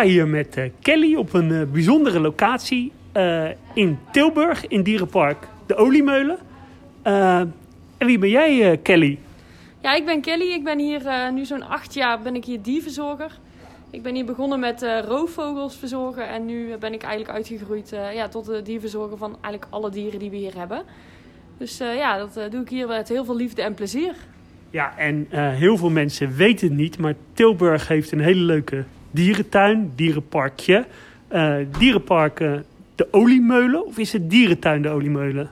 sta hier met eh, Kelly op een eh, bijzondere locatie eh, in Tilburg, in Dierenpark De Oliemeulen. En wie ben jij, Kelly? Ja, ik ben Kelly. Ik ben hier nu zo'n acht jaar ben ik hier dierverzorger. Ik ben hier begonnen met roofvogels verzorgen en nu ben ik eigenlijk uitgegroeid ja, tot de dierverzorger van eigenlijk alle dieren die we hier hebben. Dus ja, dat doe ik hier met heel veel liefde en plezier. Ja, en heel veel mensen weten het niet, maar Tilburg heeft een hele leuke dierentuin, dierenparkje. Eh, dierenpark eh, De Oliemeulen, of is het dierentuin De Oliemeulen?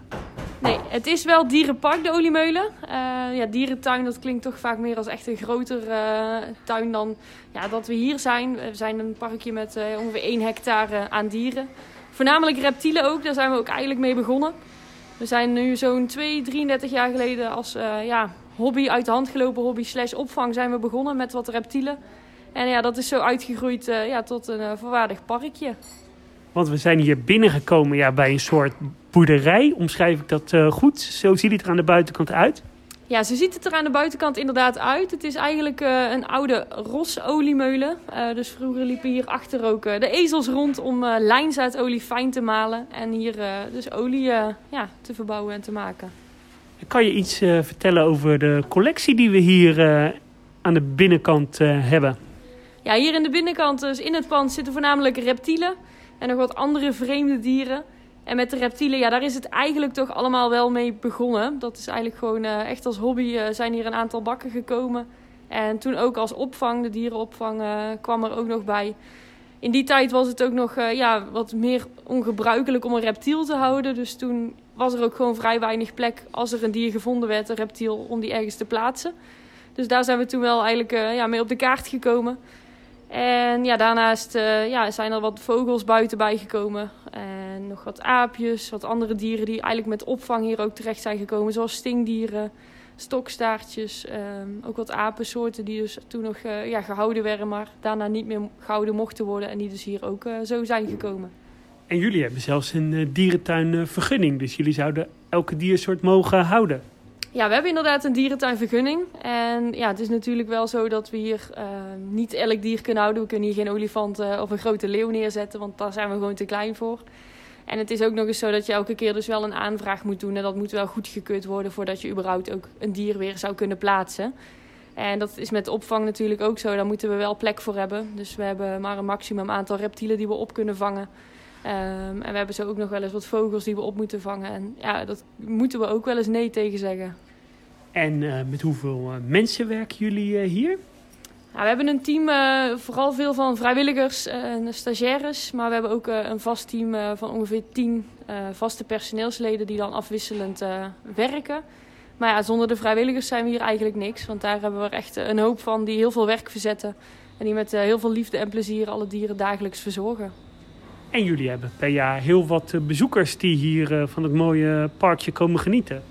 Nee, het is wel dierenpark de Oliemeulen. Eh, ja, dierentuin, dat klinkt toch vaak meer als echt een groter eh, tuin dan ja, dat we hier zijn. We zijn een parkje met ongeveer 1 hectare aan dieren. Voornamelijk reptielen ook, daar zijn we ook eigenlijk mee begonnen. We zijn nu zo'n 2, 33 jaar geleden als ja, hobby, uit de hand gelopen hobby slash opvang zijn we begonnen met wat reptielen. En ja, dat is zo uitgegroeid eh, ja, tot een eh, volwaardig parkje. Want we zijn hier binnengekomen ja, bij een soort boerderij. Omschrijf ik dat eh, goed? Zo ziet het er aan de buitenkant uit. Ja, zo ziet het er aan de buitenkant inderdaad uit. Het is eigenlijk een oude rosoliemeulen. Dus vroeger liepen hier achter ook de ezels rond om lijnzaadolie fijn te malen. En hier dus olie ja, te verbouwen en te maken. Kan je iets vertellen over de collectie die we hier aan de binnenkant hebben? Ja, hier in de binnenkant, dus in het pand, zitten voornamelijk reptielen. En nog wat andere vreemde dieren. En met de reptielen, ja, daar is het eigenlijk toch allemaal wel mee begonnen. Dat is eigenlijk gewoon eh, echt als hobby eh, zijn hier een aantal bakken gekomen. En toen ook als opvang, de dierenopvang, eh, kwam er ook nog bij. In die tijd was het ook nog ja, wat meer ongebruikelijk om een reptiel te houden. Dus toen was er ook gewoon vrij weinig plek als er een dier gevonden werd, een reptiel, om die ergens te plaatsen. Dus daar zijn we toen wel eigenlijk ja, mee op de kaart gekomen. En ja, daarnaast eh, ja, zijn er wat vogels buiten bijgekomen. En nog wat aapjes, wat andere dieren die eigenlijk met opvang hier ook terecht zijn gekomen. Zoals stingdieren, stokstaartjes, ehm, ook wat apensoorten die dus toen nog eh, ja, gehouden werden, maar daarna niet meer gehouden mochten worden. En die dus hier ook eh, zo zijn gekomen. En jullie hebben zelfs een dierentuinvergunning. Dus jullie zouden elke diersoort mogen houden. Ja, we hebben inderdaad een dierentuinvergunning. En ja, het is natuurlijk wel zo dat we hier eh, niet elk dier kunnen houden. We kunnen hier geen olifant of een grote leeuw neerzetten, want daar zijn we gewoon te klein voor. En het is ook nog eens zo dat je elke keer dus wel een aanvraag moet doen. En dat moet wel goedgekeurd worden voordat je überhaupt ook een dier weer zou kunnen plaatsen. En dat is met opvang natuurlijk ook zo. Daar moeten we wel plek voor hebben. Dus we hebben maar een maximum aantal reptielen die we op kunnen vangen. Ehm, en we hebben zo ook nog wel eens wat vogels die we op moeten vangen. En ja, dat moeten we ook wel eens nee tegen zeggen. En eh, met hoeveel eh, mensen werken jullie eh, hier? Nou, we hebben een team, vooral veel van vrijwilligers en stagiaires. Maar we hebben ook een vast team van ongeveer tien eh, vaste personeelsleden die dan afwisselend werken. Maar ja, zonder de vrijwilligers zijn we hier eigenlijk niks. Want daar hebben we echt een hoop van die heel veel werk verzetten. En die met heel veel liefde en plezier alle dieren dagelijks verzorgen. En jullie hebben per jaar heel wat bezoekers die hier van het mooie parkje komen genieten.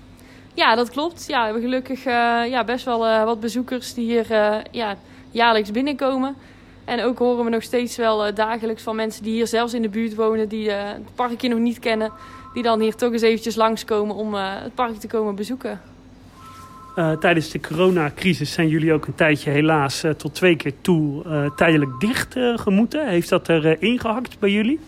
Ja, dat klopt. Ja, we hebben gelukkig eh, ja, best wel eh, wat bezoekers die hier eh, ja, jaarlijks binnenkomen. En ook horen we nog steeds wel dagelijks van mensen die hier zelfs in de buurt wonen, die het parkje nog niet kennen. Die dan hier toch eens eventjes langskomen om het park te komen bezoeken. Tijdens de coronacrisis zijn jullie ook een tijdje helaas tot twee keer toe tijdelijk dicht gemoeten. Heeft dat er eh, ingehakt bij jullie?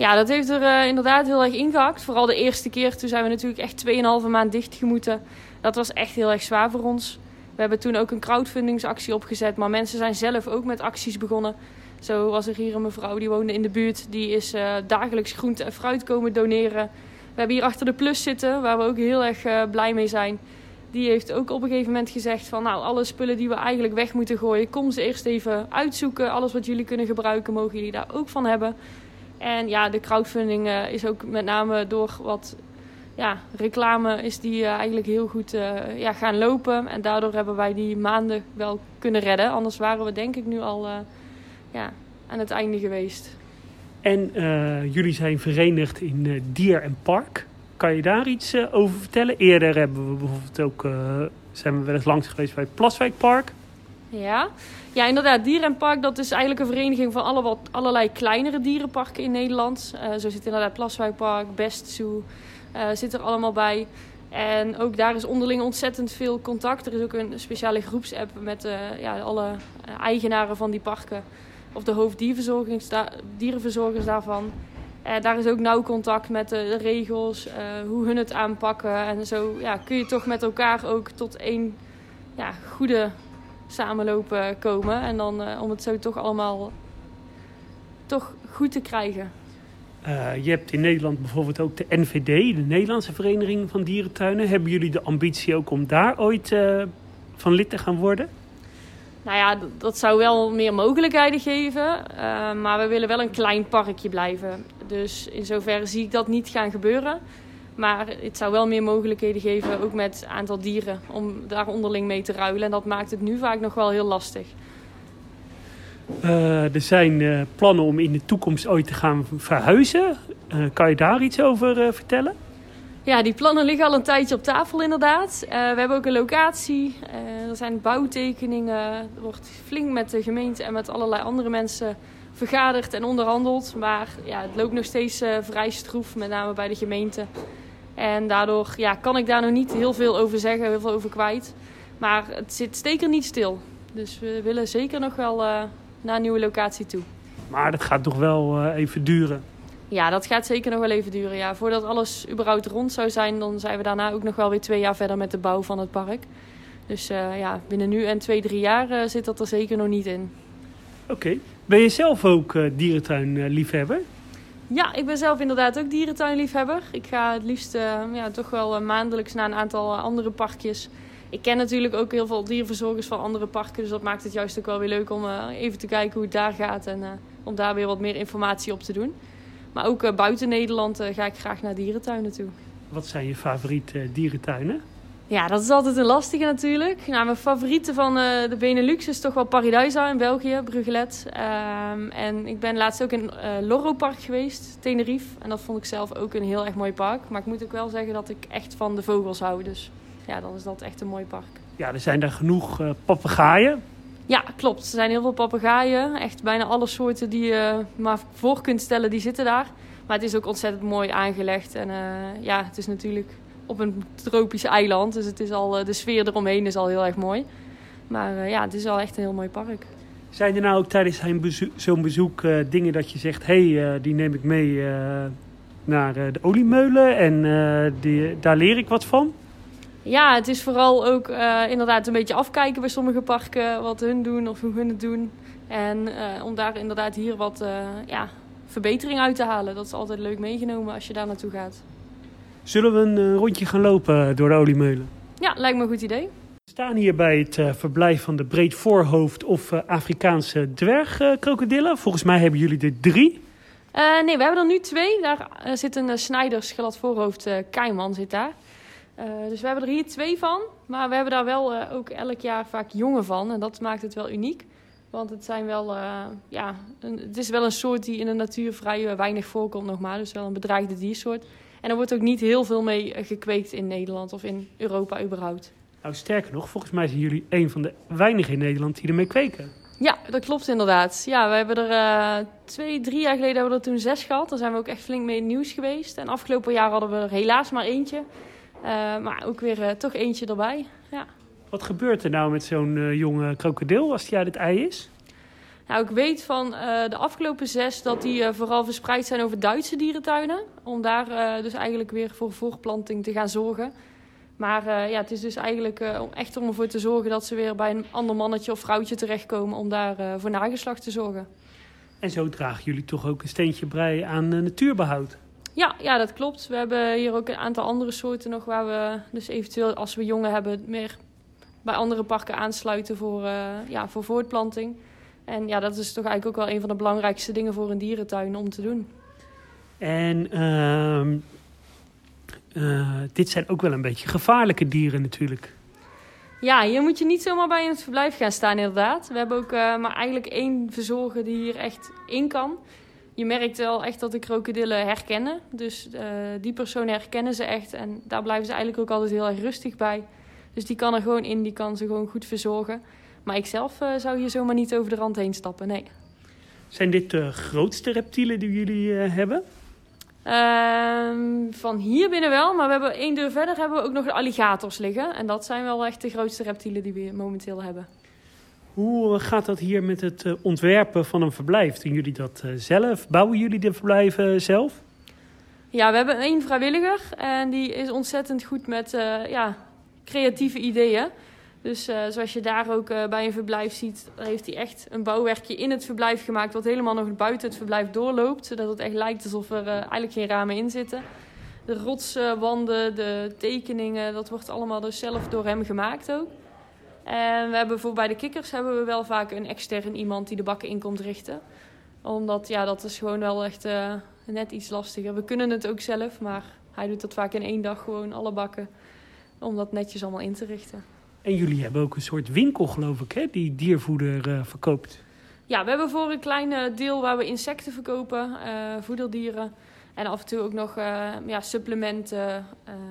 Ja, dat heeft er eh, inderdaad heel erg ingehakt. Vooral de eerste keer, toen zijn we natuurlijk echt 2,5 maand dicht gemoeten. Dat was echt heel erg zwaar voor ons. We hebben toen ook een crowdfundingsactie opgezet, maar mensen zijn zelf ook met acties begonnen. Zo was er hier een mevrouw die woonde in de buurt, die is eh, dagelijks groente en fruit komen doneren. We hebben hier achter de plus zitten, waar we ook heel erg eh, blij mee zijn. Die heeft ook op een gegeven moment gezegd van nou, alle spullen die we eigenlijk weg moeten gooien, kom ze eerst even uitzoeken. Alles wat jullie kunnen gebruiken, mogen jullie daar ook van hebben. En ja, de crowdfunding eh, is ook met name door wat ja, reclame is die eh, eigenlijk heel goed eh, ja, gaan lopen. En daardoor hebben wij die maanden wel kunnen redden. Anders waren we denk ik nu al ja, aan het einde geweest. En jullie zijn verenigd in Dier en Park. Kan je daar iets over vertellen? Eerder hebben we bijvoorbeeld ook, zijn we wel eens langs geweest bij het Plaswijkpark. Ja. ja, inderdaad. Dierenpark, dat is eigenlijk een vereniging van alle, wat, allerlei kleinere dierenparken in Nederland. Eh, zo zit inderdaad Plaswijkpark, Best Zoo, eh, zit er allemaal bij. En ook daar is onderling ontzettend veel contact. Er is ook een speciale groepsapp met eh, ja, alle eigenaren van die parken. of de hoofddierenverzorgers daarvan. En daar is ook nauw contact met de, regels, hoe hun het aanpakken. En zo ja, kun je toch met elkaar ook tot één ja, goede samenlopen komen. En dan eh, om het zo toch allemaal toch goed te krijgen. Uh, je hebt in Nederland bijvoorbeeld ook de NVD, de Nederlandse Vereniging van Dierentuinen. Hebben jullie de ambitie ook om daar ooit uh, van lid te gaan worden? Nou ja, dat zou wel meer mogelijkheden geven. Uh, maar we willen wel een klein parkje blijven. Dus in zoverre zie ik dat niet gaan gebeuren. Maar het zou wel meer mogelijkheden geven, ook met aantal dieren, om daar onderling mee te ruilen. En dat maakt het nu vaak nog wel heel lastig. Uh, er zijn uh, plannen om in de toekomst ooit te gaan verhuizen. Uh, kan je daar iets over vertellen? Ja, die plannen liggen al een tijdje op tafel inderdaad. we hebben ook een locatie, er zijn bouwtekeningen. Er wordt flink met de gemeente en met allerlei andere mensen vergaderd en onderhandeld. Maar ja, het loopt nog steeds vrij stroef, met name bij de gemeente. En daardoor ja, kan ik daar nog niet heel veel over zeggen, heel veel over kwijt. Maar het zit zeker niet stil. Dus we willen zeker nog wel naar een nieuwe locatie toe. Maar dat gaat toch wel uh, even duren? Ja, dat gaat zeker nog wel even duren. Ja. Voordat alles überhaupt rond zou zijn, dan zijn we daarna ook nog wel weer twee jaar verder met de bouw van het park. Dus uh, ja, binnen nu en twee, drie jaar zit dat er zeker nog niet in. Oké. Okay. Ben je zelf ook dierentuinliefhebber? Ja, ik ben zelf inderdaad ook dierentuinliefhebber. Ik ga het liefst ja, toch wel maandelijks naar een aantal andere parkjes ik ken natuurlijk ook heel veel dierenverzorgers van andere parken. Dus dat maakt het juist ook wel weer leuk om even te kijken hoe het daar gaat. En om daar weer wat meer informatie op te doen. Maar ook buiten Nederland ga ik graag naar dierentuinen toe. Wat zijn je favoriete dierentuinen? Ja, dat is altijd een lastige natuurlijk. Nou, mijn favoriete van de Benelux is toch wel Paradise in België, Bruggelet. Um, en ik ben laatst ook in Loro Park geweest, Tenerife. En dat vond ik zelf ook een heel erg mooi park. Maar ik moet ook wel zeggen dat ik echt van de vogels hou. Dus ja, dan is dat echt een mooi park. Ja, er zijn daar genoeg uh, papegaaien. Ja, klopt. Er zijn heel veel papegaaien. Echt bijna alle soorten die je maar voor kunt stellen, die zitten daar. Maar het is ook ontzettend mooi aangelegd. En uh, ja, het is natuurlijk op een tropisch eiland. Dus het is al, uh, de sfeer eromheen is al heel erg mooi. Maar ja, het is al echt een heel mooi park. Zijn er nou ook tijdens bezoek, zo'n bezoek dingen dat je zegt... hé, hey, die neem ik mee naar de oliemeulen en die, daar leer ik wat van? Ja, het is vooral ook inderdaad een beetje afkijken bij sommige parken wat hun doen of hoe hun het doen. En om daar inderdaad hier wat ja, verbetering uit te halen. Dat is altijd leuk meegenomen als je daar naartoe gaat. Zullen we een rondje gaan lopen door de oliemeulen? Ja, lijkt me een goed idee. We staan hier bij het verblijf van de breedvoorhoofd of Afrikaanse dwergkrokodillen. Volgens mij hebben jullie er drie. nee, we hebben er nu twee. Daar zit een Snijders gladvoorhoofd keiman zit daar. Dus we hebben er hier twee van. Maar we hebben daar wel ook elk jaar vaak jongen van. En dat maakt het wel uniek. Want het zijn wel, uh, ja, een, het is wel een soort die in de natuur vrij weinig voorkomt nog maar. Dus wel een bedreigde diersoort. En er wordt ook niet heel veel mee gekweekt in Nederland of in Europa überhaupt. Nou, sterker nog, volgens mij zijn jullie een van de weinigen in Nederland die ermee kweken. Ja, dat klopt inderdaad. Ja, we hebben er twee, drie jaar geleden hebben we er toen zes gehad. Daar zijn we ook echt flink mee in het nieuws geweest. En afgelopen jaar hadden we er helaas maar eentje. Uh, maar ook weer uh, toch eentje erbij. Ja. Wat gebeurt er nou met zo'n jonge krokodil als die uit het ei is? Nou, ik weet van de afgelopen zes dat die vooral verspreid zijn over Duitse dierentuinen. Om daar dus eigenlijk weer voor voorplanting te gaan zorgen. Maar ja, het is dus eigenlijk om echt om ervoor te zorgen dat ze weer bij een ander mannetje of vrouwtje terechtkomen. Om daar voor nageslacht te zorgen. En zo dragen jullie toch ook een steentje bij aan natuurbehoud? Ja, ja, dat klopt. We hebben hier ook een aantal andere soorten nog waar we dus eventueel als we jongen hebben meer bij andere parken aansluiten voor, ja, voor voortplanting. En ja, dat is toch eigenlijk ook wel een van de belangrijkste dingen voor een dierentuin om te doen. En uh, uh, dit zijn ook wel een beetje gevaarlijke dieren natuurlijk. Ja, hier moet je niet zomaar bij in het verblijf gaan staan inderdaad. We hebben ook uh, maar eigenlijk één verzorger die hier echt in kan je merkt wel echt dat de krokodillen herkennen. Dus uh, die persoon herkennen ze echt. En daar blijven ze eigenlijk ook altijd heel erg rustig bij. Dus die kan er gewoon in, die kan ze gewoon goed verzorgen. Maar ik zelf uh, zou hier zomaar niet over de rand heen stappen, nee. Zijn dit de grootste reptielen die jullie uh, hebben? Uh, van hier binnen wel, maar we hebben één deur verder hebben we ook nog de alligators liggen. En dat zijn wel echt de grootste reptielen die we momenteel hebben. Hoe eh, gaat dat hier met het eh, ontwerpen van een verblijf? Doen jullie dat eh, zelf? Bouwen jullie de verblijven zelf? Ja, we hebben één vrijwilliger en die is ontzettend goed met eh, ja, creatieve ideeën. Dus eh, zoals je daar ook eh, bij een verblijf ziet, heeft hij echt een bouwwerkje in het verblijf gemaakt, wat helemaal nog buiten het verblijf doorloopt, zodat het echt lijkt alsof er eh, eigenlijk geen ramen in zitten. De rotswanden, de tekeningen, dat wordt allemaal dus zelf door hem gemaakt ook. En we hebben voor bij de kikkers hebben we wel vaak een extern iemand die de bakken in komt richten. Omdat ja, dat is gewoon wel echt net iets lastiger. We kunnen het ook zelf, maar hij doet dat vaak in één dag gewoon alle bakken. Om dat netjes allemaal in te richten. En jullie hebben ook een soort winkel, geloof ik, hè, die diervoeder eh, verkoopt. Ja, we hebben voor een klein eh, deel waar we insecten verkopen, eh, voederdieren. En af en toe ook nog ja, supplementen,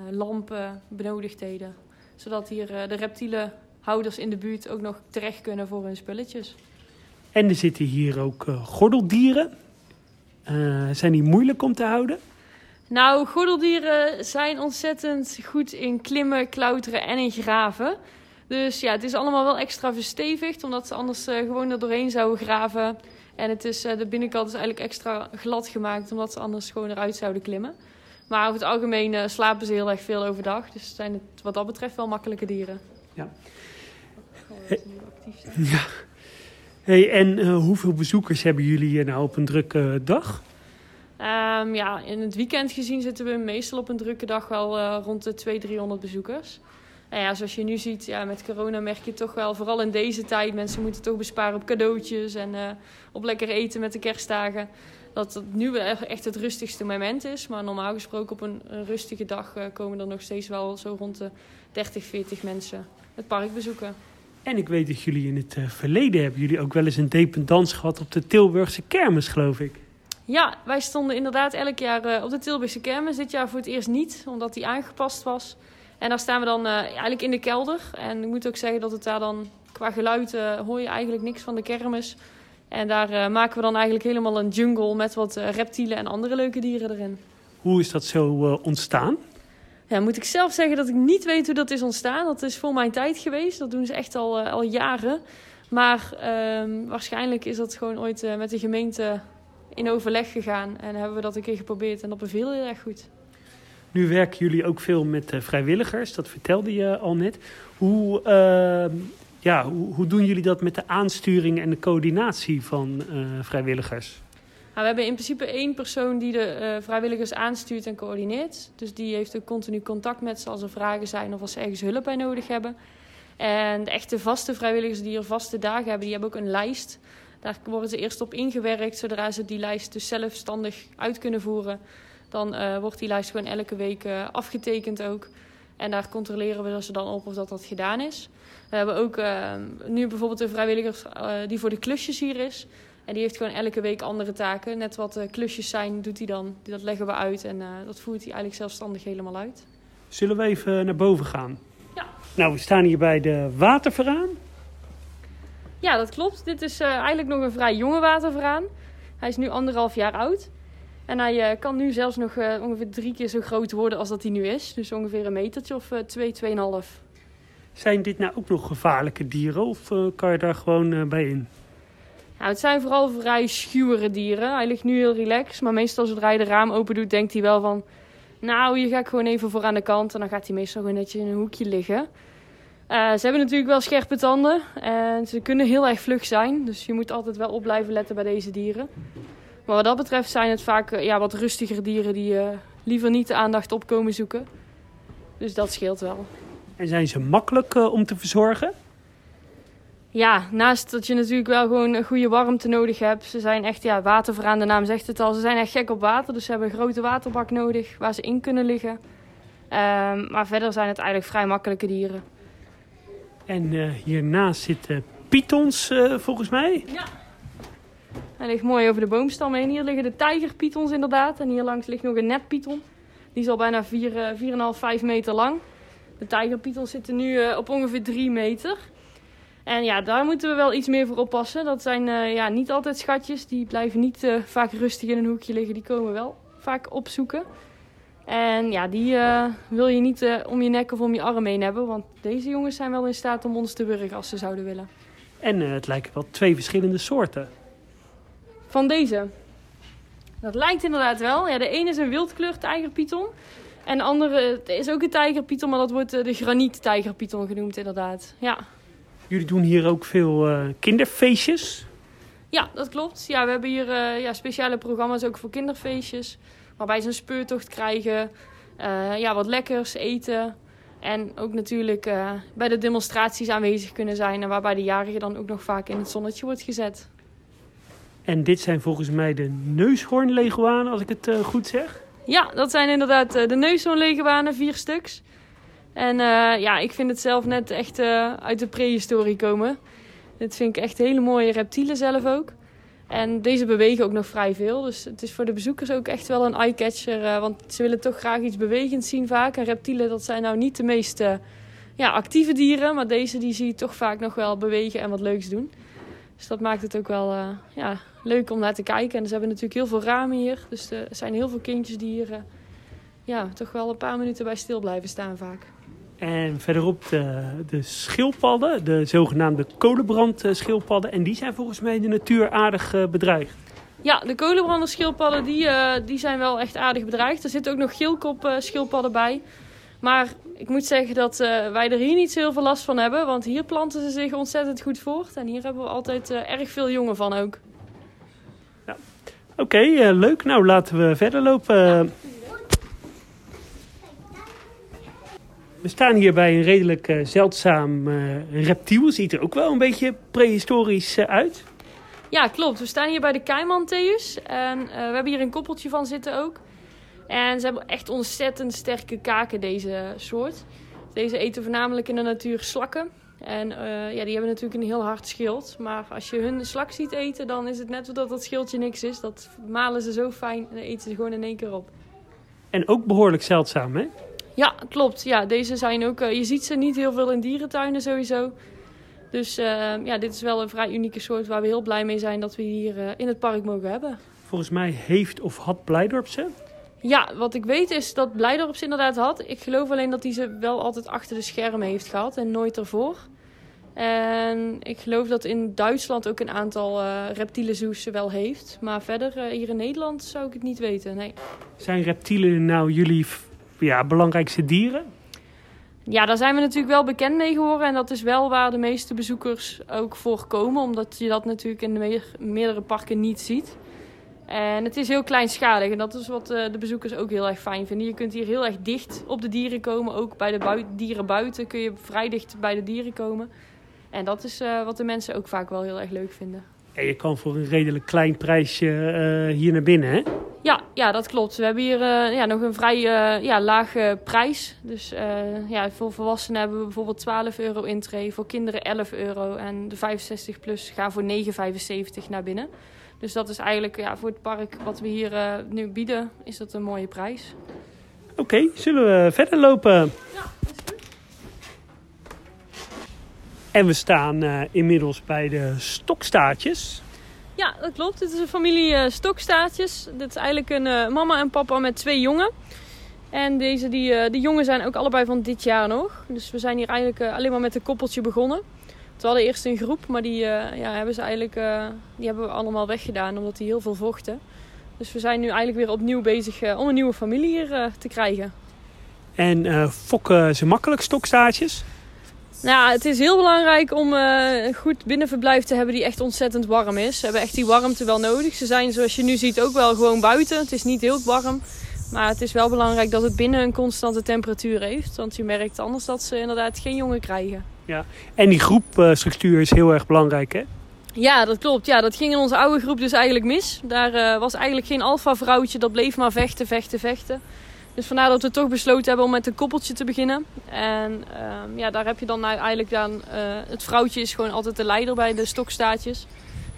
lampen, benodigdheden. Zodat hier de reptielenhouders in de buurt ook nog terecht kunnen voor hun spulletjes. En er zitten hier ook gordeldieren. Zijn die moeilijk om te houden? Nou, gordeldieren zijn ontzettend goed in klimmen, klauteren en in graven. Dus ja, het is allemaal wel extra verstevigd, omdat ze anders eh, gewoon er doorheen zouden graven. En het is, eh, de binnenkant is eigenlijk extra glad gemaakt, omdat ze anders gewoon eruit zouden klimmen. Maar over het algemeen eh, slapen ze heel erg veel overdag. Dus zijn het wat dat betreft wel makkelijke dieren. Ja. Zijn. Ja. Hey, en hoeveel bezoekers hebben jullie hier nou op een drukke dag? Ehm, ja, in het weekend gezien zitten we meestal op een drukke dag wel rond de 200, 300 bezoekers. En ja, zoals je nu ziet, ja, met corona merk je toch wel, vooral in deze tijd, mensen moeten toch besparen op cadeautjes en eh, op lekker eten met de kerstdagen. Dat het nu wel echt het rustigste moment is. Maar normaal gesproken op een, een rustige dag eh, komen er nog steeds wel zo rond de 30, 40 mensen het park bezoeken. En ik weet dat jullie in het eh, verleden hebben jullie ook wel eens een dependance gehad op de Tilburgse kermis, geloof ik. Ja, wij stonden inderdaad elk jaar op de Tilburgse kermis. Dit jaar voor het eerst niet, omdat die aangepast was. En daar staan we dan eh, eigenlijk in de kelder. En ik moet ook zeggen dat het daar dan qua geluid eh, hoor je eigenlijk niks van de kermis. En daar eh, maken we dan eigenlijk helemaal een jungle met wat reptielen en andere leuke dieren erin. Hoe is dat zo ontstaan? Ja, moet ik zelf zeggen dat ik niet weet hoe dat is ontstaan. Dat is voor mijn tijd geweest. Dat doen ze echt al, al jaren. Maar ehm, waarschijnlijk is dat gewoon ooit met de gemeente in overleg gegaan. En hebben we dat een keer geprobeerd en dat beviel heel erg goed. Nu werken jullie ook veel met eh, vrijwilligers, dat vertelde je al net. Hoe, eh, ja, hoe, hoe doen jullie dat met de aansturing en de coördinatie van eh, vrijwilligers? Nou, we hebben in principe één persoon die de eh, vrijwilligers aanstuurt en coördineert. Dus die heeft ook continu contact met ze als er vragen zijn of als ze ergens hulp bij nodig hebben. En de echte vaste vrijwilligers die er vaste dagen hebben, die hebben ook een lijst. Daar worden ze eerst op ingewerkt, zodra ze die lijst dus zelfstandig uit kunnen voeren. Dan eh, wordt die lijst gewoon elke week eh, afgetekend ook. En daar controleren we ze dan op of dat dat gedaan is. We hebben ook eh, nu bijvoorbeeld een vrijwilliger die voor de klusjes hier is. En die heeft gewoon elke week andere taken. Net wat klusjes zijn, doet hij dan. Dat leggen we uit en dat voert hij eigenlijk zelfstandig helemaal uit. Zullen we even naar boven gaan? Ja. Nou, we staan hier bij de waterveraan. Ja, dat klopt. Dit is eigenlijk nog een vrij jonge waterveraan. Hij is nu anderhalf jaar oud. En hij eh, kan nu zelfs nog eh, ongeveer drie keer zo groot worden als dat hij nu is. Dus ongeveer een metertje of eh, twee, tweeënhalf. Zijn dit nou ook nog gevaarlijke dieren of kan je daar gewoon bij in? Nou, het zijn vooral vrij schuwere dieren. Hij ligt nu heel relaxed. Maar meestal zodra je de raam open doet, denkt hij wel van... Nou, hier ga ik gewoon even voor aan de kant. En dan gaat hij meestal gewoon netjes in een hoekje liggen. Ze hebben natuurlijk wel scherpe tanden. En ze kunnen heel erg vlug zijn. Dus je moet altijd wel op blijven letten bij deze dieren. Maar wat dat betreft zijn het vaak eh, ja, wat rustigere dieren... die eh, liever niet de aandacht opkomen zoeken. Dus dat scheelt wel. En zijn ze makkelijk eh, om te verzorgen? Ja, naast dat je natuurlijk wel gewoon een goede warmte nodig hebt. Ze zijn echt, ja, waterveraan, de naam zegt het al. Ze zijn echt gek op water, dus ze hebben een grote waterbak nodig waar ze in kunnen liggen. Ehm, maar verder zijn het eigenlijk vrij makkelijke dieren. En hiernaast zitten pythons volgens mij. Ja. Hij ligt mooi over de boomstam heen. Hier liggen de tijgerpythons inderdaad. En hier langs ligt nog een netpython. Die is al bijna 4, eh, 4,5, 5 meter lang. De tijgerpythons zitten nu eh, op ongeveer 3 meter. En ja, daar moeten we wel iets meer voor oppassen. Dat zijn eh, ja, niet altijd schatjes. Die blijven niet eh, vaak rustig in een hoekje liggen. Die komen wel vaak opzoeken. En ja, die eh, wil je niet eh, om je nek of om je arm heen hebben. Want deze jongens zijn wel in staat om ons te wurgen als ze zouden willen. En eh, het lijken wel twee verschillende soorten. Van deze. Dat lijkt inderdaad wel. Ja, de ene is een wildkleur tijgerpython. En de andere is ook een tijgerpython, maar dat wordt eh, de graniet tijgerpython genoemd inderdaad. Ja. Jullie doen hier ook veel eh, kinderfeestjes. ja, dat klopt. Ja, we hebben hier eh, ja, speciale programma's ook voor kinderfeestjes. Waarbij ze een speurtocht krijgen. ja, wat lekkers eten. En ook natuurlijk bij de demonstraties aanwezig kunnen zijn. En waarbij de jarige dan ook nog vaak in het zonnetje wordt gezet. En dit zijn volgens mij de neushoornleguanen, als ik het eh, goed zeg. Ja, dat zijn inderdaad eh, de neushoornleguanen, vier stuks. En eh, ja, ik vind het zelf net echt uit de prehistorie komen. Dit vind ik echt hele mooie reptielen zelf ook. En deze bewegen ook nog vrij veel. Dus het is voor de bezoekers ook echt wel een eye-catcher. eh, want ze willen toch graag iets bewegends zien vaak. En reptielen, dat zijn nou niet de meest ja, actieve dieren. Maar deze die zie je toch vaak nog wel bewegen en wat leuks doen. Dus dat maakt het ook wel eh, ja, leuk om naar te kijken. En ze hebben natuurlijk heel veel ramen hier. Dus er zijn heel veel kindjes die hier eh, ja, toch wel een paar minuten bij stil blijven staan vaak. En verderop de, de schildpadden, de zogenaamde kolenbrandschildpadden. En die zijn volgens mij de natuur aardig eh, bedreigd. Ja, de kolenbranderschildpadden die, die zijn wel echt aardig bedreigd. Er zitten ook nog geelkop schildpadden bij. Maar ik moet zeggen dat eh, wij er hier niet zo heel veel last van hebben. Want hier planten ze zich ontzettend goed voort. En hier hebben we altijd eh, erg veel jongen van ook. Oké, eh, leuk. Nou, laten we verder lopen. We staan hier bij een redelijk zeldzaam reptiel. Ziet er ook wel een beetje prehistorisch eh, uit. Ja, klopt. We staan hier bij de Keimantheus. En we hebben hier een koppeltje van zitten ook. En ze hebben echt ontzettend sterke kaken, deze soort. Deze eten voornamelijk in de natuur slakken. En eh, ja, die hebben natuurlijk een heel hard schild. Maar als je hun slak ziet eten, dan is het net alsof dat schildje niks is. Dat malen ze zo fijn en dan eten ze gewoon in één keer op. En ook behoorlijk zeldzaam, hè? Ja, klopt. Ja, deze zijn ook... eh, je ziet ze niet heel veel in dierentuinen sowieso. Dus eh, ja, dit is wel een vrij unieke soort waar we heel blij mee zijn dat we hier in het park mogen hebben. Volgens mij heeft of had Blijdorp ze. Ja, wat ik weet is dat Blijdorp ze inderdaad had. Ik geloof alleen dat hij ze wel altijd achter de schermen heeft gehad en nooit ervoor. En ik geloof dat in Duitsland ook een aantal eh reptiele ze wel heeft. Maar verder eh, hier in Nederland zou ik het niet weten, nee. Zijn reptielen nou jullie ja, belangrijkste dieren? Ja, daar zijn we natuurlijk wel bekend mee geworden. En dat is wel waar de meeste bezoekers ook voor komen. Omdat je dat natuurlijk in de meer- meerdere parken niet ziet. En het is heel kleinschalig. En dat is wat eh, de bezoekers ook heel erg fijn vinden. Je kunt hier heel erg dicht op de dieren komen. Ook bij de bui- dieren buiten kun je vrij dicht bij de dieren komen. En dat is eh, wat de mensen ook vaak wel heel erg leuk vinden. Ja, je kan voor een redelijk klein prijsje eh, hier naar binnen, hè? Ja, ja, dat klopt. We hebben hier ja, nog een vrij ja, lage prijs. Dus ja, voor volwassenen hebben we bijvoorbeeld 12 euro intree. Voor kinderen 11 euro. En de 65 plus gaan voor 9,75 naar binnen. Dus dat is eigenlijk ja, voor het park wat we hier eh, nu bieden, is dat een mooie prijs. Oké, zullen we verder lopen? En we staan eh, inmiddels bij de stokstaartjes. Ja, dat klopt. Dit is een familie eh, stokstaartjes. Dit is eigenlijk een mama en papa met twee jongen. En deze, die, die jongen zijn ook allebei van dit jaar nog. Dus we zijn hier eigenlijk alleen maar met een koppeltje begonnen. We hadden eerst een groep, maar die, eh, ja, hebben ze eigenlijk, eh, die hebben we allemaal weggedaan omdat die heel veel vochten. Dus we zijn nu eigenlijk weer opnieuw bezig eh, om een nieuwe familie hier te krijgen. En fokken ze makkelijk stokstaartjes? Nou, het is heel belangrijk om een goed binnenverblijf te hebben die echt ontzettend warm is. Ze hebben echt die warmte wel nodig. Ze zijn zoals je nu ziet ook wel gewoon buiten. Het is niet heel warm. Maar het is wel belangrijk dat het binnen een constante temperatuur heeft. Want je merkt anders dat ze inderdaad geen jongen krijgen. En die groepstructuur is heel erg belangrijk, hè? Ja, dat klopt. Ja, dat ging in onze oude groep dus eigenlijk mis. Daar eh, was eigenlijk geen alfa vrouwtje. Dat bleef maar vechten, vechten, vechten. Dus vandaar dat we toch besloten hebben om met een koppeltje te beginnen. En ehm, ja, daar heb je dan eigenlijk dan... eh, het vrouwtje is gewoon altijd de leider bij de stokstaartjes.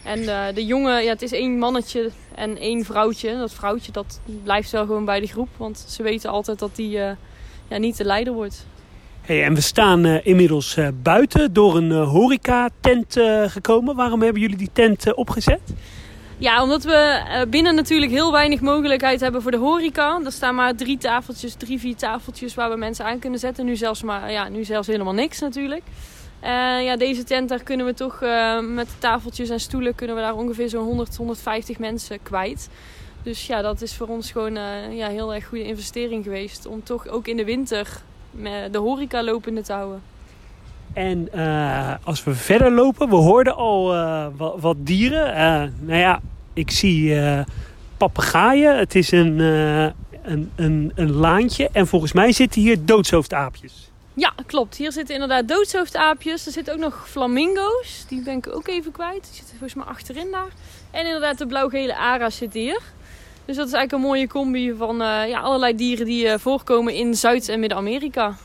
En eh, de jongen, ja, het is één mannetje en één vrouwtje. Dat vrouwtje, dat blijft wel gewoon bij de groep. Want ze weten altijd dat die ja, niet de leider wordt. Hey, en we staan eh, inmiddels eh, buiten door een eh, horeca-tent gekomen. Waarom hebben jullie die tent opgezet? Ja, omdat we binnen natuurlijk heel weinig mogelijkheid hebben voor de horeca. Er staan maar drie tafeltjes, drie, vier tafeltjes waar we mensen aan kunnen zetten. Nu zelfs, maar, ja, nu zelfs helemaal niks natuurlijk. Ja, deze tent, daar kunnen we toch uh, met tafeltjes en stoelen... kunnen we daar ongeveer zo'n 100, 150 mensen kwijt. Dus ja, dat is voor ons gewoon uh, ja, heel erg goede investering geweest. Om toch ook in de winter de horeca lopende te houden. En uh, als we verder lopen, we hoorden al uh, wat, wat, dieren. nou ja, ik zie papegaaien. Het is een, een, een, een laantje. En volgens mij zitten hier doodshoofdaapjes. Ja, klopt. Hier zitten inderdaad doodshoofdaapjes. Er zitten ook nog flamingo's. Die ben ik ook even kwijt. Die zitten volgens mij achterin daar. En inderdaad de blauwgele ara's zitten hier. Dus dat is eigenlijk een mooie combi van uh, ja, allerlei dieren die uh, voorkomen in Zuid- en Midden-Amerika.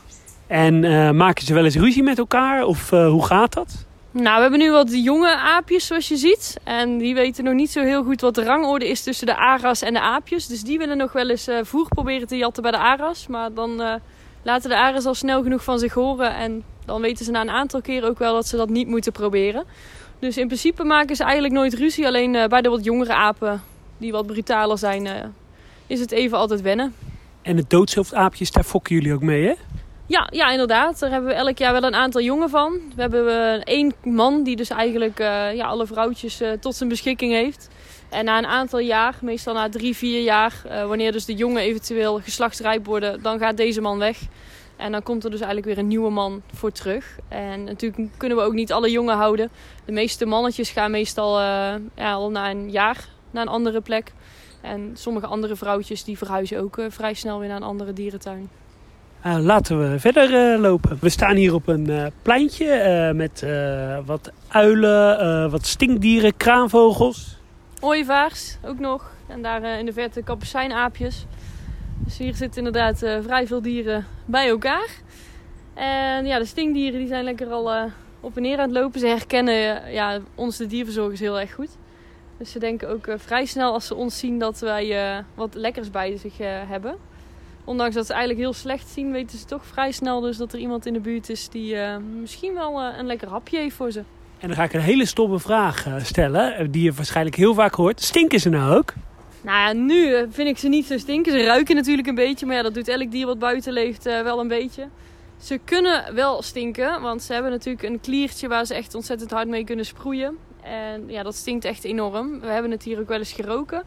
En uh, maken ze wel eens ruzie met elkaar of hoe gaat dat? Nou, we hebben nu wat jonge aapjes zoals je ziet. En die weten nog niet zo heel goed wat de rangorde is tussen de aras en de aapjes. Dus die willen nog wel eens voer proberen te jatten bij de aras. Maar dan laten de aras al snel genoeg van zich horen. En dan weten ze na een aantal keren ook wel dat ze dat niet moeten proberen. Dus in principe maken ze eigenlijk nooit ruzie. Alleen bij de wat jongere apen die wat brutaler zijn, uh, is het even altijd wennen. En de doodshoofdaapjes, daar fokken jullie ook mee, hè? Ja, ja, inderdaad. Daar hebben we elk jaar wel een aantal jongen van. We hebben uh, één man die dus eigenlijk uh, ja, alle vrouwtjes tot zijn beschikking heeft. En na een aantal jaar, meestal na drie, vier jaar, wanneer dus de jongen eventueel geslachtsrijp worden, dan gaat deze man weg. En dan komt er dus eigenlijk weer een nieuwe man voor terug. En natuurlijk kunnen we ook niet alle jongen houden. De meeste mannetjes gaan meestal ja, al na een jaar naar een andere plek. En sommige andere vrouwtjes die verhuizen ook uh, vrij snel weer naar een andere dierentuin. Uh, laten we verder uh, lopen. We staan hier op een pleintje met wat uilen, wat stinkdieren, kraanvogels. Ooievaars ook nog. En daar in de verte kapucijnaapjes. Dus hier zitten inderdaad vrij veel dieren bij elkaar. En ja, de stinkdieren die zijn lekker al op en neer aan het lopen. Ze herkennen ja, ons de dierverzorgers heel erg goed. Dus ze denken ook uh, vrij snel als ze ons zien dat wij uh, wat lekkers bij zich uh, hebben. Ondanks dat ze eigenlijk heel slecht zien, weten ze toch vrij snel dus dat er iemand in de buurt is die misschien wel een lekker hapje heeft voor ze. En dan ga ik een hele stomme vraag stellen, die je waarschijnlijk heel vaak hoort. Stinken ze nou ook? Nou ja, nu vind ik ze niet zo stinken. Ze ruiken natuurlijk een beetje, maar ja, dat doet elk dier wat buiten leeft wel een beetje. Ze kunnen wel stinken, want ze hebben natuurlijk een kliertje waar ze echt ontzettend hard mee kunnen sproeien. En ja, dat stinkt echt enorm. We hebben het hier ook wel eens geroken.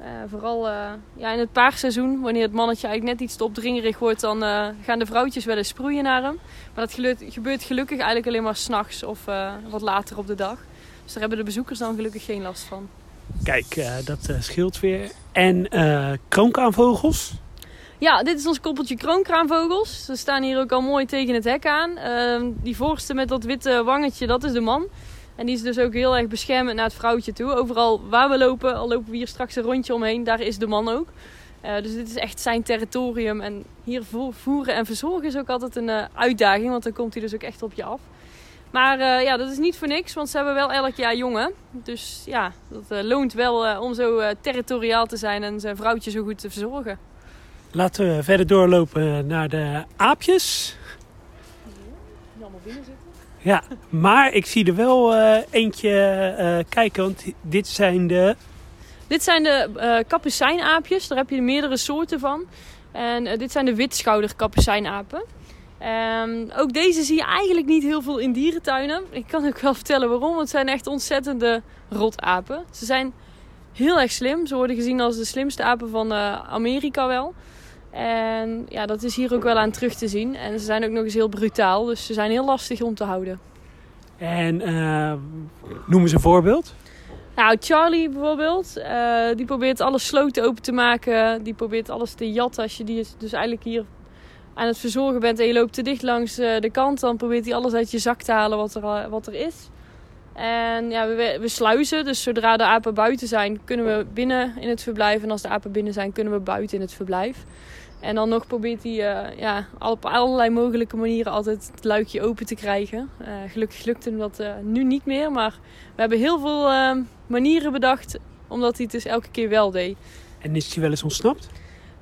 Uh, vooral uh, ja, in het paarseizoen, wanneer het mannetje eigenlijk net iets te opdringerig wordt, dan uh, gaan de vrouwtjes wel eens sproeien naar hem. Maar dat gebeurt, gebeurt gelukkig eigenlijk alleen maar s'nachts of wat later op de dag. Dus daar hebben de bezoekers dan gelukkig geen last van. Kijk, dat scheelt weer. En kroonkraanvogels? Ja, dit is ons koppeltje kroonkraanvogels. Ze staan hier ook al mooi tegen het hek aan. Ehm, die voorste met dat witte wangetje, dat is de man. En die is dus ook heel erg beschermend naar het vrouwtje toe. Overal waar we lopen, al lopen we hier straks een rondje omheen, daar is de man ook. Uh, dus dit is echt zijn territorium. En hier voeren en verzorgen is ook altijd een uh, uitdaging, want dan komt hij dus ook echt op je af. Maar uh, ja, dat is niet voor niks, want ze hebben wel elk jaar jongen. Dus ja, dat loont wel om zo territoriaal te zijn en zijn vrouwtje zo goed te verzorgen. Laten we verder doorlopen naar de aapjes. Die allemaal binnen zitten. Ja, maar ik zie er wel uh, eentje uh, kijken, want dit zijn de... Dit zijn de uh, kapucijnaapjes, daar heb je meerdere soorten van. En dit zijn de witschouder kapucijnapen. Um, ook deze zie je eigenlijk niet heel veel in dierentuinen. Ik kan ook wel vertellen waarom, want het zijn echt ontzettende rotapen. Ze zijn heel erg slim, ze worden gezien als de slimste apen van Amerika wel. En ja, dat is hier ook wel aan terug te zien. En ze zijn ook nog eens heel brutaal, dus ze zijn heel lastig om te houden. En uh, noem eens een voorbeeld. Nou, Charlie bijvoorbeeld, uh, die probeert alle sloten open te maken. Die probeert alles te jatten. Als je die dus eigenlijk hier aan het verzorgen bent en je loopt te dicht langs uh, de kant, dan probeert hij alles uit je zak te halen wat er, wat er is. En ja, we, we sluizen, dus zodra de apen buiten zijn, kunnen we binnen in het verblijf. En als de apen binnen zijn, kunnen we buiten in het verblijf. En dan nog probeert hij uh, ja, op allerlei mogelijke manieren altijd het luikje open te krijgen. Uh, gelukkig lukt hem dat uh, nu niet meer. Maar we hebben heel veel manieren bedacht omdat hij het dus elke keer wel deed. En is hij wel eens ontsnapt?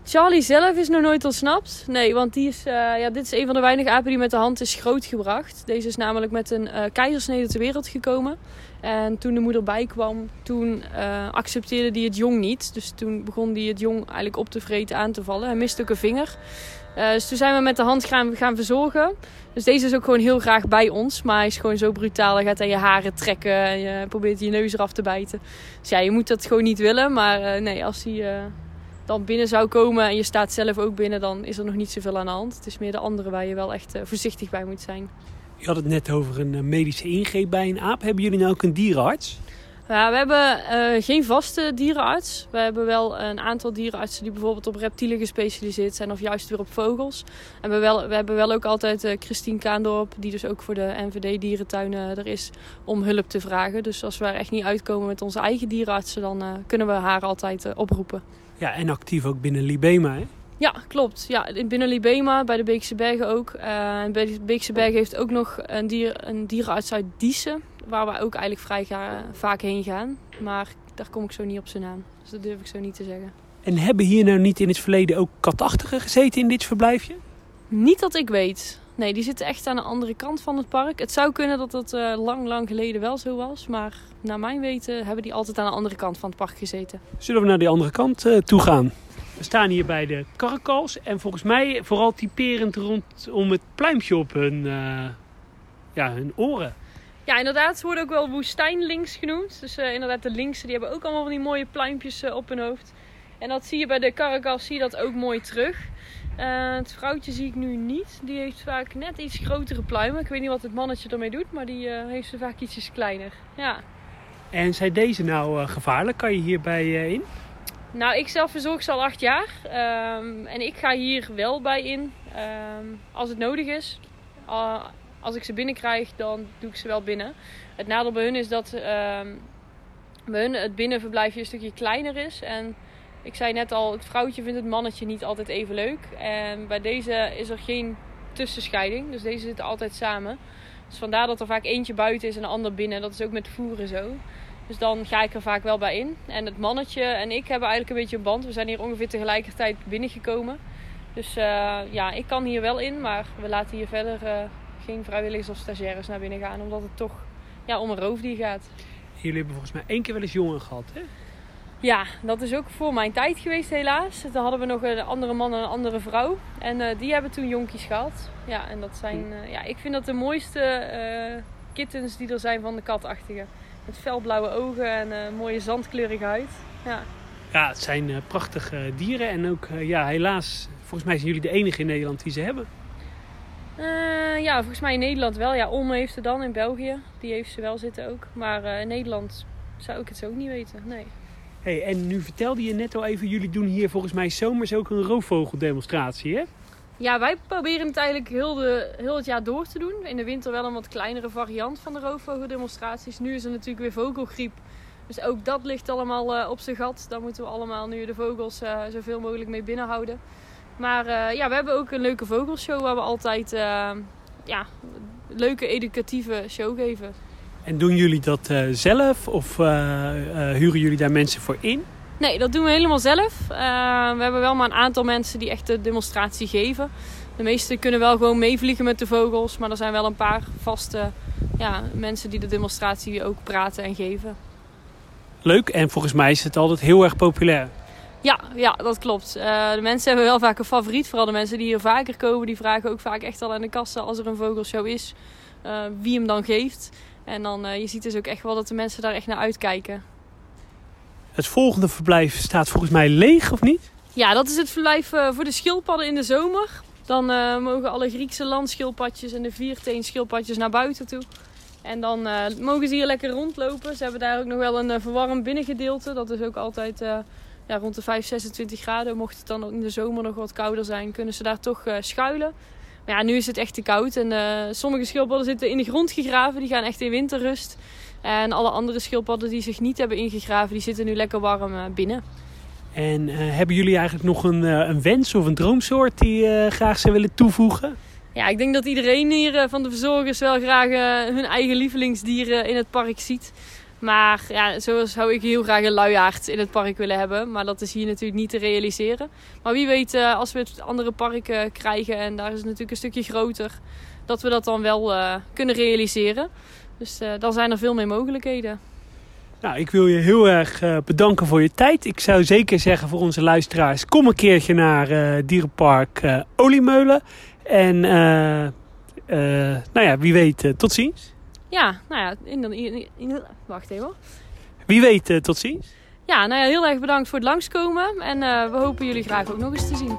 Charlie zelf is nog nooit ontsnapt. Nee, want die is, eh, ja, dit is een van de weinige apen die met de hand is grootgebracht. Deze is namelijk met een uh, keizersnede ter wereld gekomen. En toen de moeder bijkwam, toen uh, accepteerde hij het jong niet. Dus toen begon hij het jong eigenlijk op te vreten aan te vallen. Hij miste ook een vinger. dus toen zijn we met de hand gaan, gaan verzorgen. Dus deze is ook gewoon heel graag bij ons. Maar hij is gewoon zo brutaal. Hij gaat aan je haren trekken. En je probeert je neus eraf te bijten. Dus ja, je moet dat gewoon niet willen. Maar nee, als hij dan binnen zou komen en je staat zelf ook binnen, dan is er nog niet zoveel aan de hand. Het is meer de andere waar je wel echt uh, voorzichtig bij moet zijn. Je had het net over een uh, medische ingreep bij een aap. Hebben jullie nou ook een dierenarts? Ja, we hebben uh, geen vaste dierenarts. We hebben wel een aantal dierenartsen die bijvoorbeeld op reptielen gespecialiseerd zijn of juist weer op vogels. En we, wel, we hebben wel ook altijd uh, Christine Kaandorp, die dus ook voor de NVD dierentuinen er is, om hulp te vragen. Dus als we er echt niet uitkomen met onze eigen dierenartsen, dan kunnen we haar altijd oproepen. Ja, en actief ook binnen Libema, hè? Ja, klopt. Ja, binnen Libema, bij de Beekse Bergen ook. Uh, de Beekse Bergen heeft ook nog een, dier, een dierenarts uit Diezen. Waar we ook eigenlijk vrij ga, vaak heen gaan. Maar daar kom ik zo niet op zijn naam. Dus dat durf ik zo niet te zeggen. En hebben hier nou niet in het verleden ook katachtigen gezeten in dit verblijfje? Niet dat ik weet. Nee, die zitten echt aan de andere kant van het park. Het zou kunnen dat dat uh, lang, lang geleden wel zo was. Maar naar mijn weten hebben die altijd aan de andere kant van het park gezeten. Zullen we naar die andere kant uh, toe gaan? We staan hier bij de karkals. En volgens mij vooral typerend rondom het pluimpje op hun, uh, ja, hun oren. Ja, inderdaad. Ze worden ook wel woestijnlinks genoemd. Dus inderdaad, de linksen die hebben ook allemaal van die mooie pluimpjes op hun hoofd. En dat zie je bij de karkals zie je dat ook mooi terug. Uh, het vrouwtje zie ik nu niet. Die heeft vaak net iets grotere pluimen. Ik weet niet wat het mannetje ermee doet, maar die heeft ze vaak ietsjes kleiner. Ja. En zijn deze nou gevaarlijk? Kan je hierbij in? Nou, ik zelf verzorg ze al acht jaar. Um, en ik ga hier wel bij in um, als het nodig is. als ik ze binnenkrijg, dan doe ik ze wel binnen. Het nadeel bij hun is dat um, bij hun het binnenverblijfje een stukje kleiner is. En ik zei net al, het vrouwtje vindt het mannetje niet altijd even leuk. En bij deze is er geen tussenscheiding. Dus deze zitten altijd samen. Dus vandaar dat er vaak eentje buiten is en een ander binnen. Dat is ook met voeren zo. Dus dan ga ik er vaak wel bij in. En het mannetje en ik hebben eigenlijk een beetje een band. We zijn hier ongeveer tegelijkertijd binnengekomen. Dus uh, ja, ik kan hier wel in. Maar we laten hier verder uh, geen vrijwilligers of stagiaires naar binnen gaan. Omdat het toch ja, om een roofdier gaat. Jullie hebben volgens mij één keer wel eens jongen gehad, hè? Ja, dat is ook voor mijn tijd geweest helaas. Toen hadden we nog een andere man en een andere vrouw. En uh, die hebben toen jonkies gehad. Ja, en dat zijn... Uh, ja, ik vind dat de mooiste kittens die er zijn van de katachtige. Met felblauwe ogen en mooie zandkleurige huid. Ja, ja het zijn prachtige dieren. En ook, ja, helaas, volgens mij zijn jullie de enige in Nederland die ze hebben. ja, volgens mij in Nederland wel. Ja, Olme heeft ze dan in België. Die heeft ze wel zitten ook. Maar in Nederland zou ik het zo ook niet weten, nee. Hey, en nu vertelde je net al even, jullie doen hier volgens mij zomers ook een roofvogeldemonstratie, hè? Ja, wij proberen het eigenlijk heel, de, heel het jaar door te doen. In de winter wel een wat kleinere variant van de roofvogeldemonstraties. Nu is er natuurlijk weer vogelgriep. Dus ook dat ligt allemaal uh, op zijn gat. Daar moeten we allemaal nu de vogels uh, zoveel mogelijk mee binnenhouden. Maar uh, ja, we hebben ook een leuke vogelshow waar we altijd ja, leuke educatieve show geven. En doen jullie dat zelf of huren jullie daar mensen voor in? Nee, dat doen we helemaal zelf. we hebben wel maar een aantal mensen die echt de demonstratie geven. De meesten kunnen wel gewoon meevliegen met de vogels. Maar er zijn wel een paar vaste ja, mensen die de demonstratie ook praten en geven. Leuk en volgens mij is het altijd heel erg populair. Ja, ja dat klopt. de mensen hebben wel vaak een favoriet. Vooral de mensen die hier vaker komen, die vragen ook vaak echt al aan de kassen als er een vogelshow is. wie hem dan geeft. En dan, uh, je ziet dus ook echt wel dat de mensen daar echt naar uitkijken. Het volgende verblijf staat volgens mij leeg, of niet? Ja, dat is het verblijf uh, voor de schildpadden in de zomer. Dan uh, mogen alle Griekse landschildpadjes en de vierteenschildpadjes naar buiten toe. En dan mogen ze hier lekker rondlopen. Ze hebben daar ook nog wel een verwarmd binnengedeelte. Dat is ook altijd ja, rond de 5, 26 graden. Mocht het dan in de zomer nog wat kouder zijn, kunnen ze daar toch schuilen. Maar ja, nu is het echt te koud. En sommige schildpadden zitten in de grond gegraven. Die gaan echt in winterrust. En alle andere schildpadden die zich niet hebben ingegraven, die zitten nu lekker warm uh, binnen. En uh, hebben jullie eigenlijk nog een, een, wens of een droomsoort die graag zou willen toevoegen? Ja, ik denk dat iedereen hier van de verzorgers wel graag hun eigen lievelingsdieren in het park ziet. Maar ja, zo zou ik heel graag een luiaard in het park willen hebben. Maar dat is hier natuurlijk niet te realiseren. Maar wie weet, als we het andere parken krijgen en daar is het natuurlijk een stukje groter, dat we dat dan wel kunnen realiseren. Dus uh, dan zijn er veel meer mogelijkheden. Nou, ik wil je heel erg bedanken voor je tijd. Ik zou zeker zeggen voor onze luisteraars: kom een keertje naar Dierenpark Oliemeulen. En nou ja, wie weet, tot ziens. Ja, nou ja, in, in, in, wacht even Wie weet, tot ziens. Ja, nou ja, heel erg bedankt voor het langskomen. En we hopen jullie graag ook nog eens te zien.